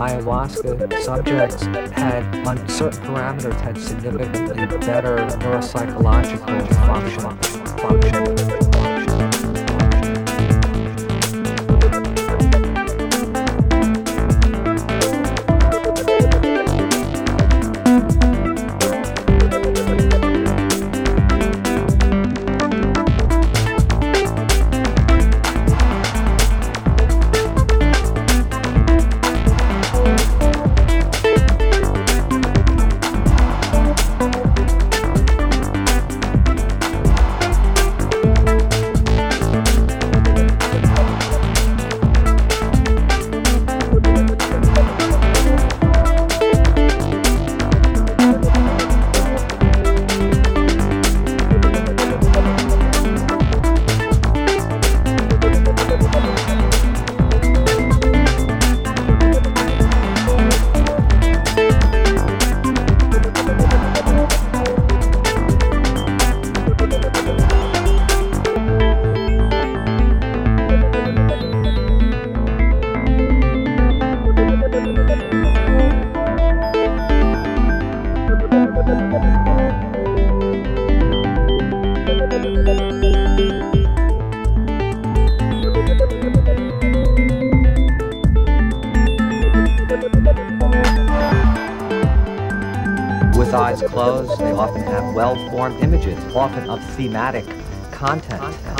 ayahuasca subjects had, on certain parameters, had significantly better neuropsychological function. Often of thematic content. we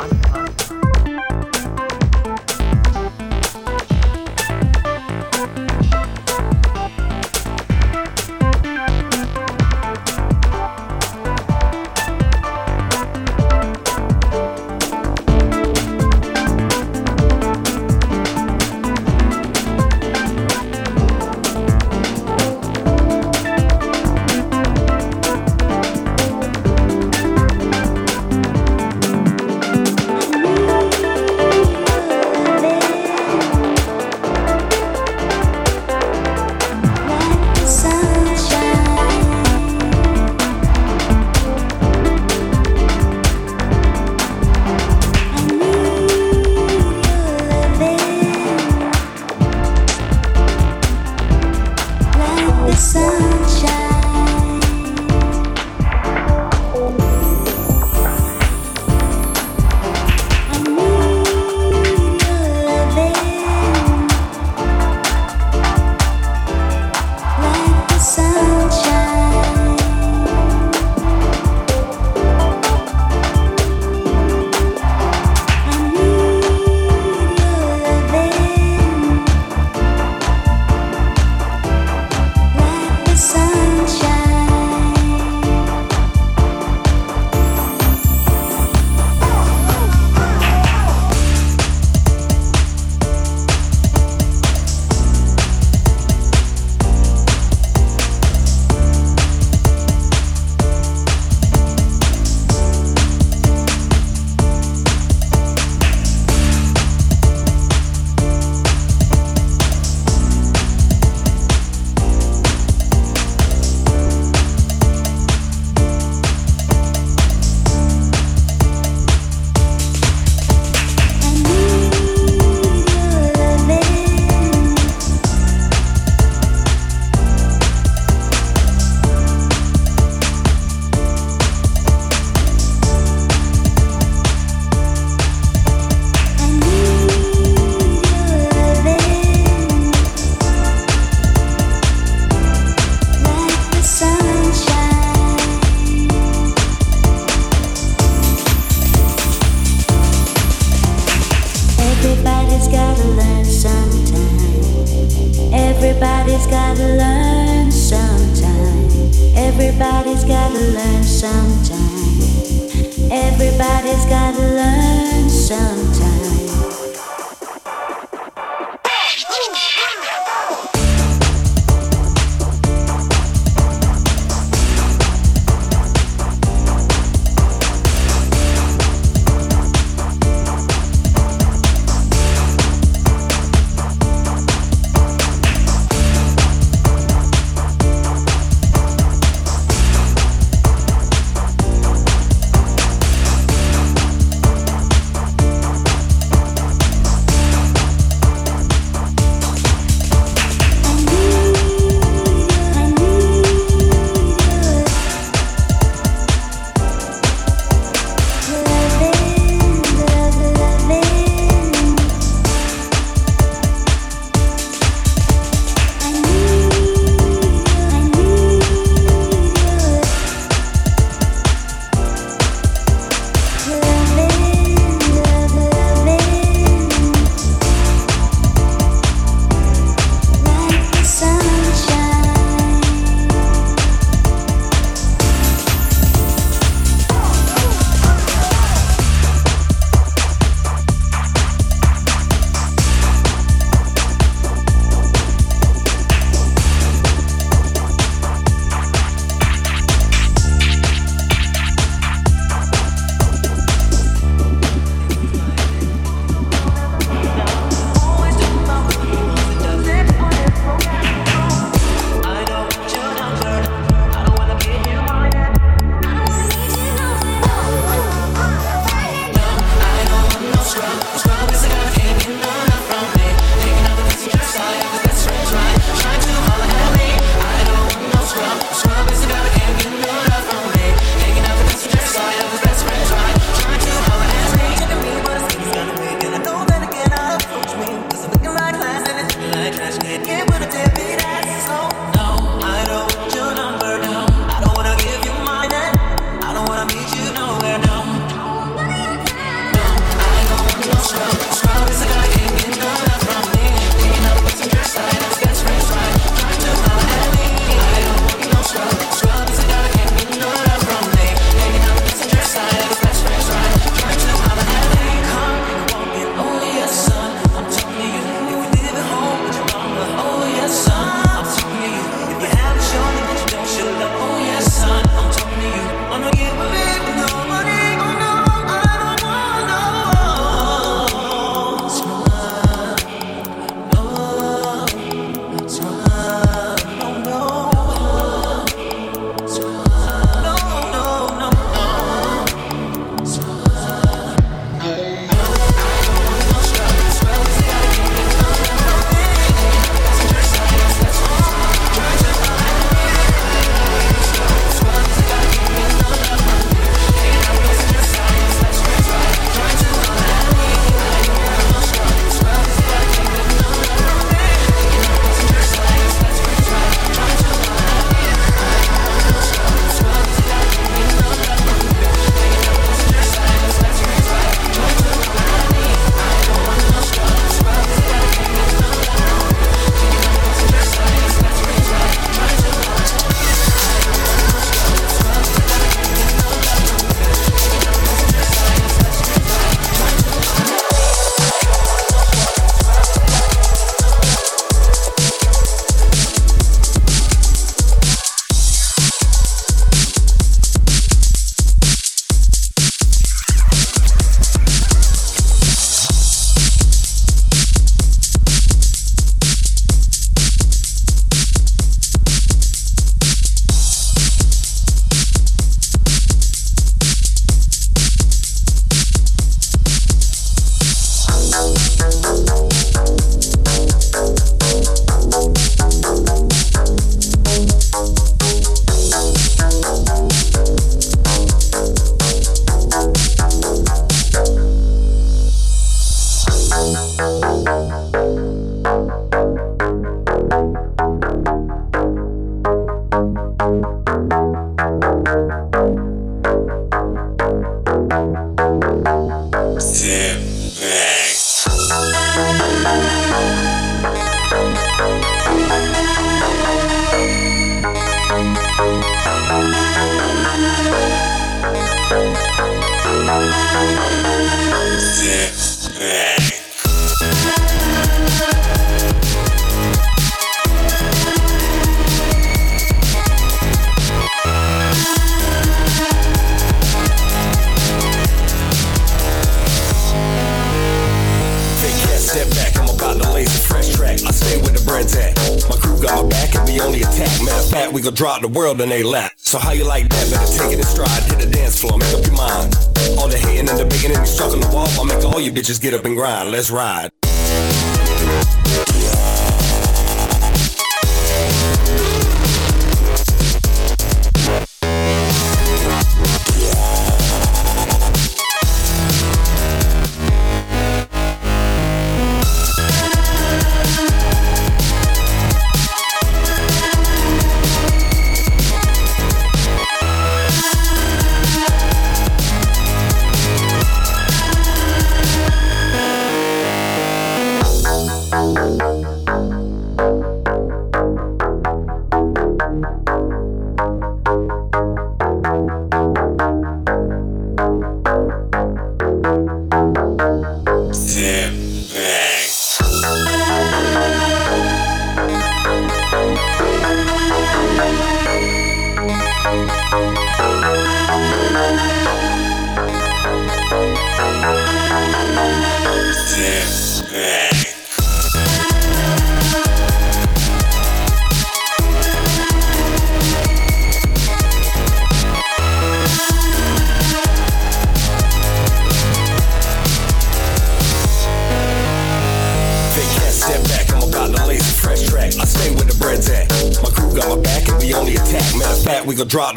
World in they lap. So how you like that? Better take it in stride, hit the dance floor, make up your mind. All the hating and the debating and the the wall, I'll make all you bitches get up and grind. Let's ride.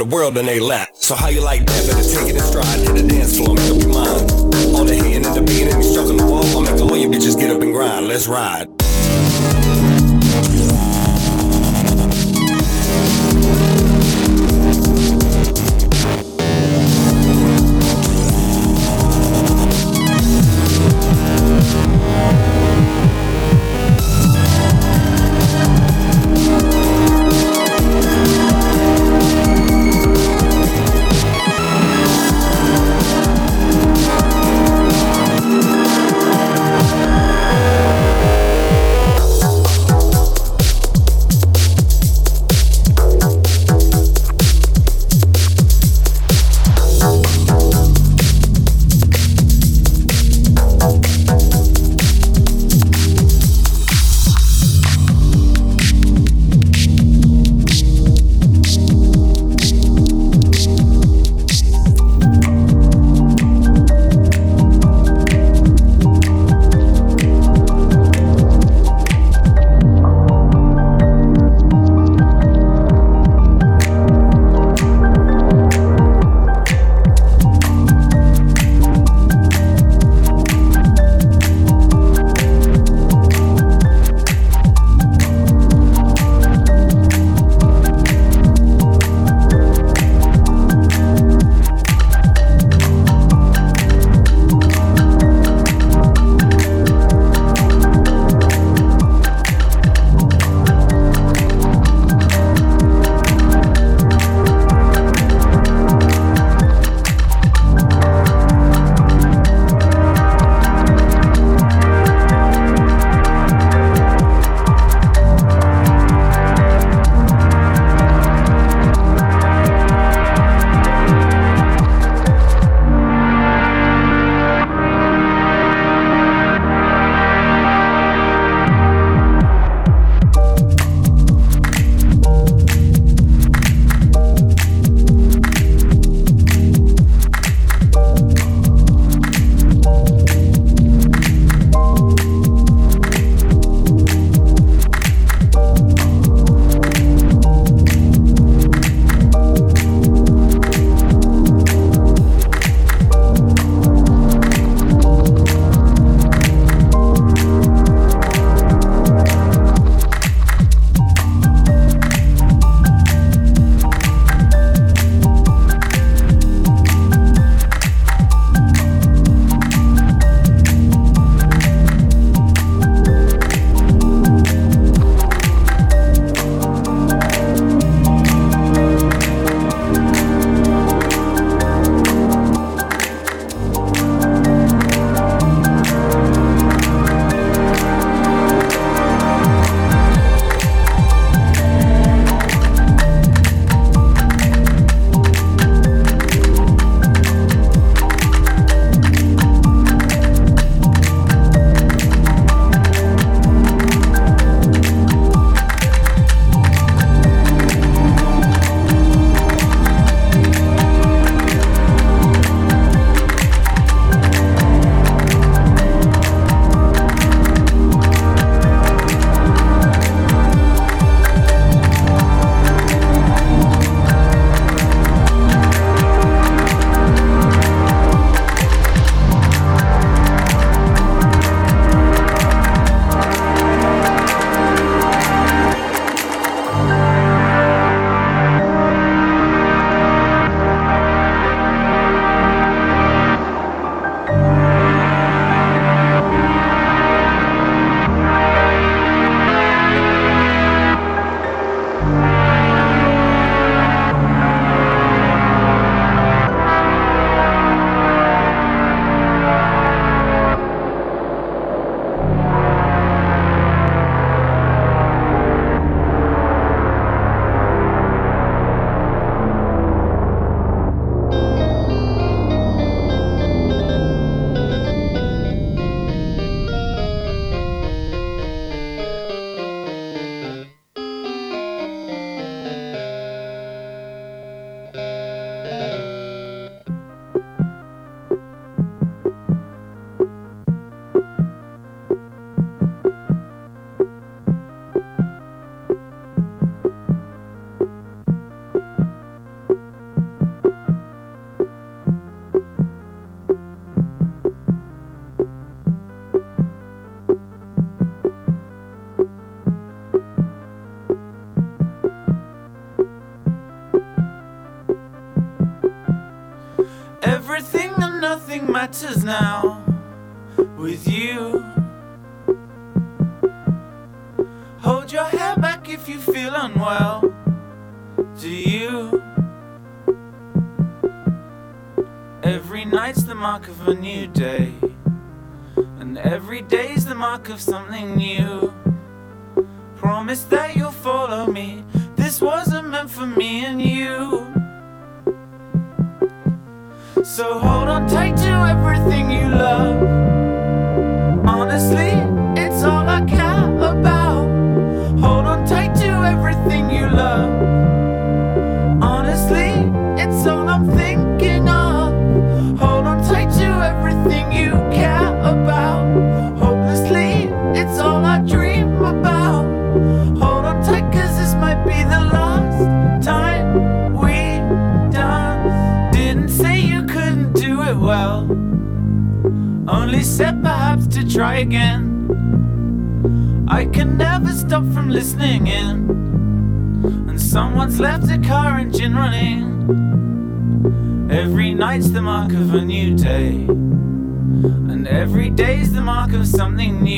The world in they lap. So how you like that? matters now with you. Hold your hair back if you feel unwell. Do you? Every night's the mark of a new day, and every day's the mark of some. of something new.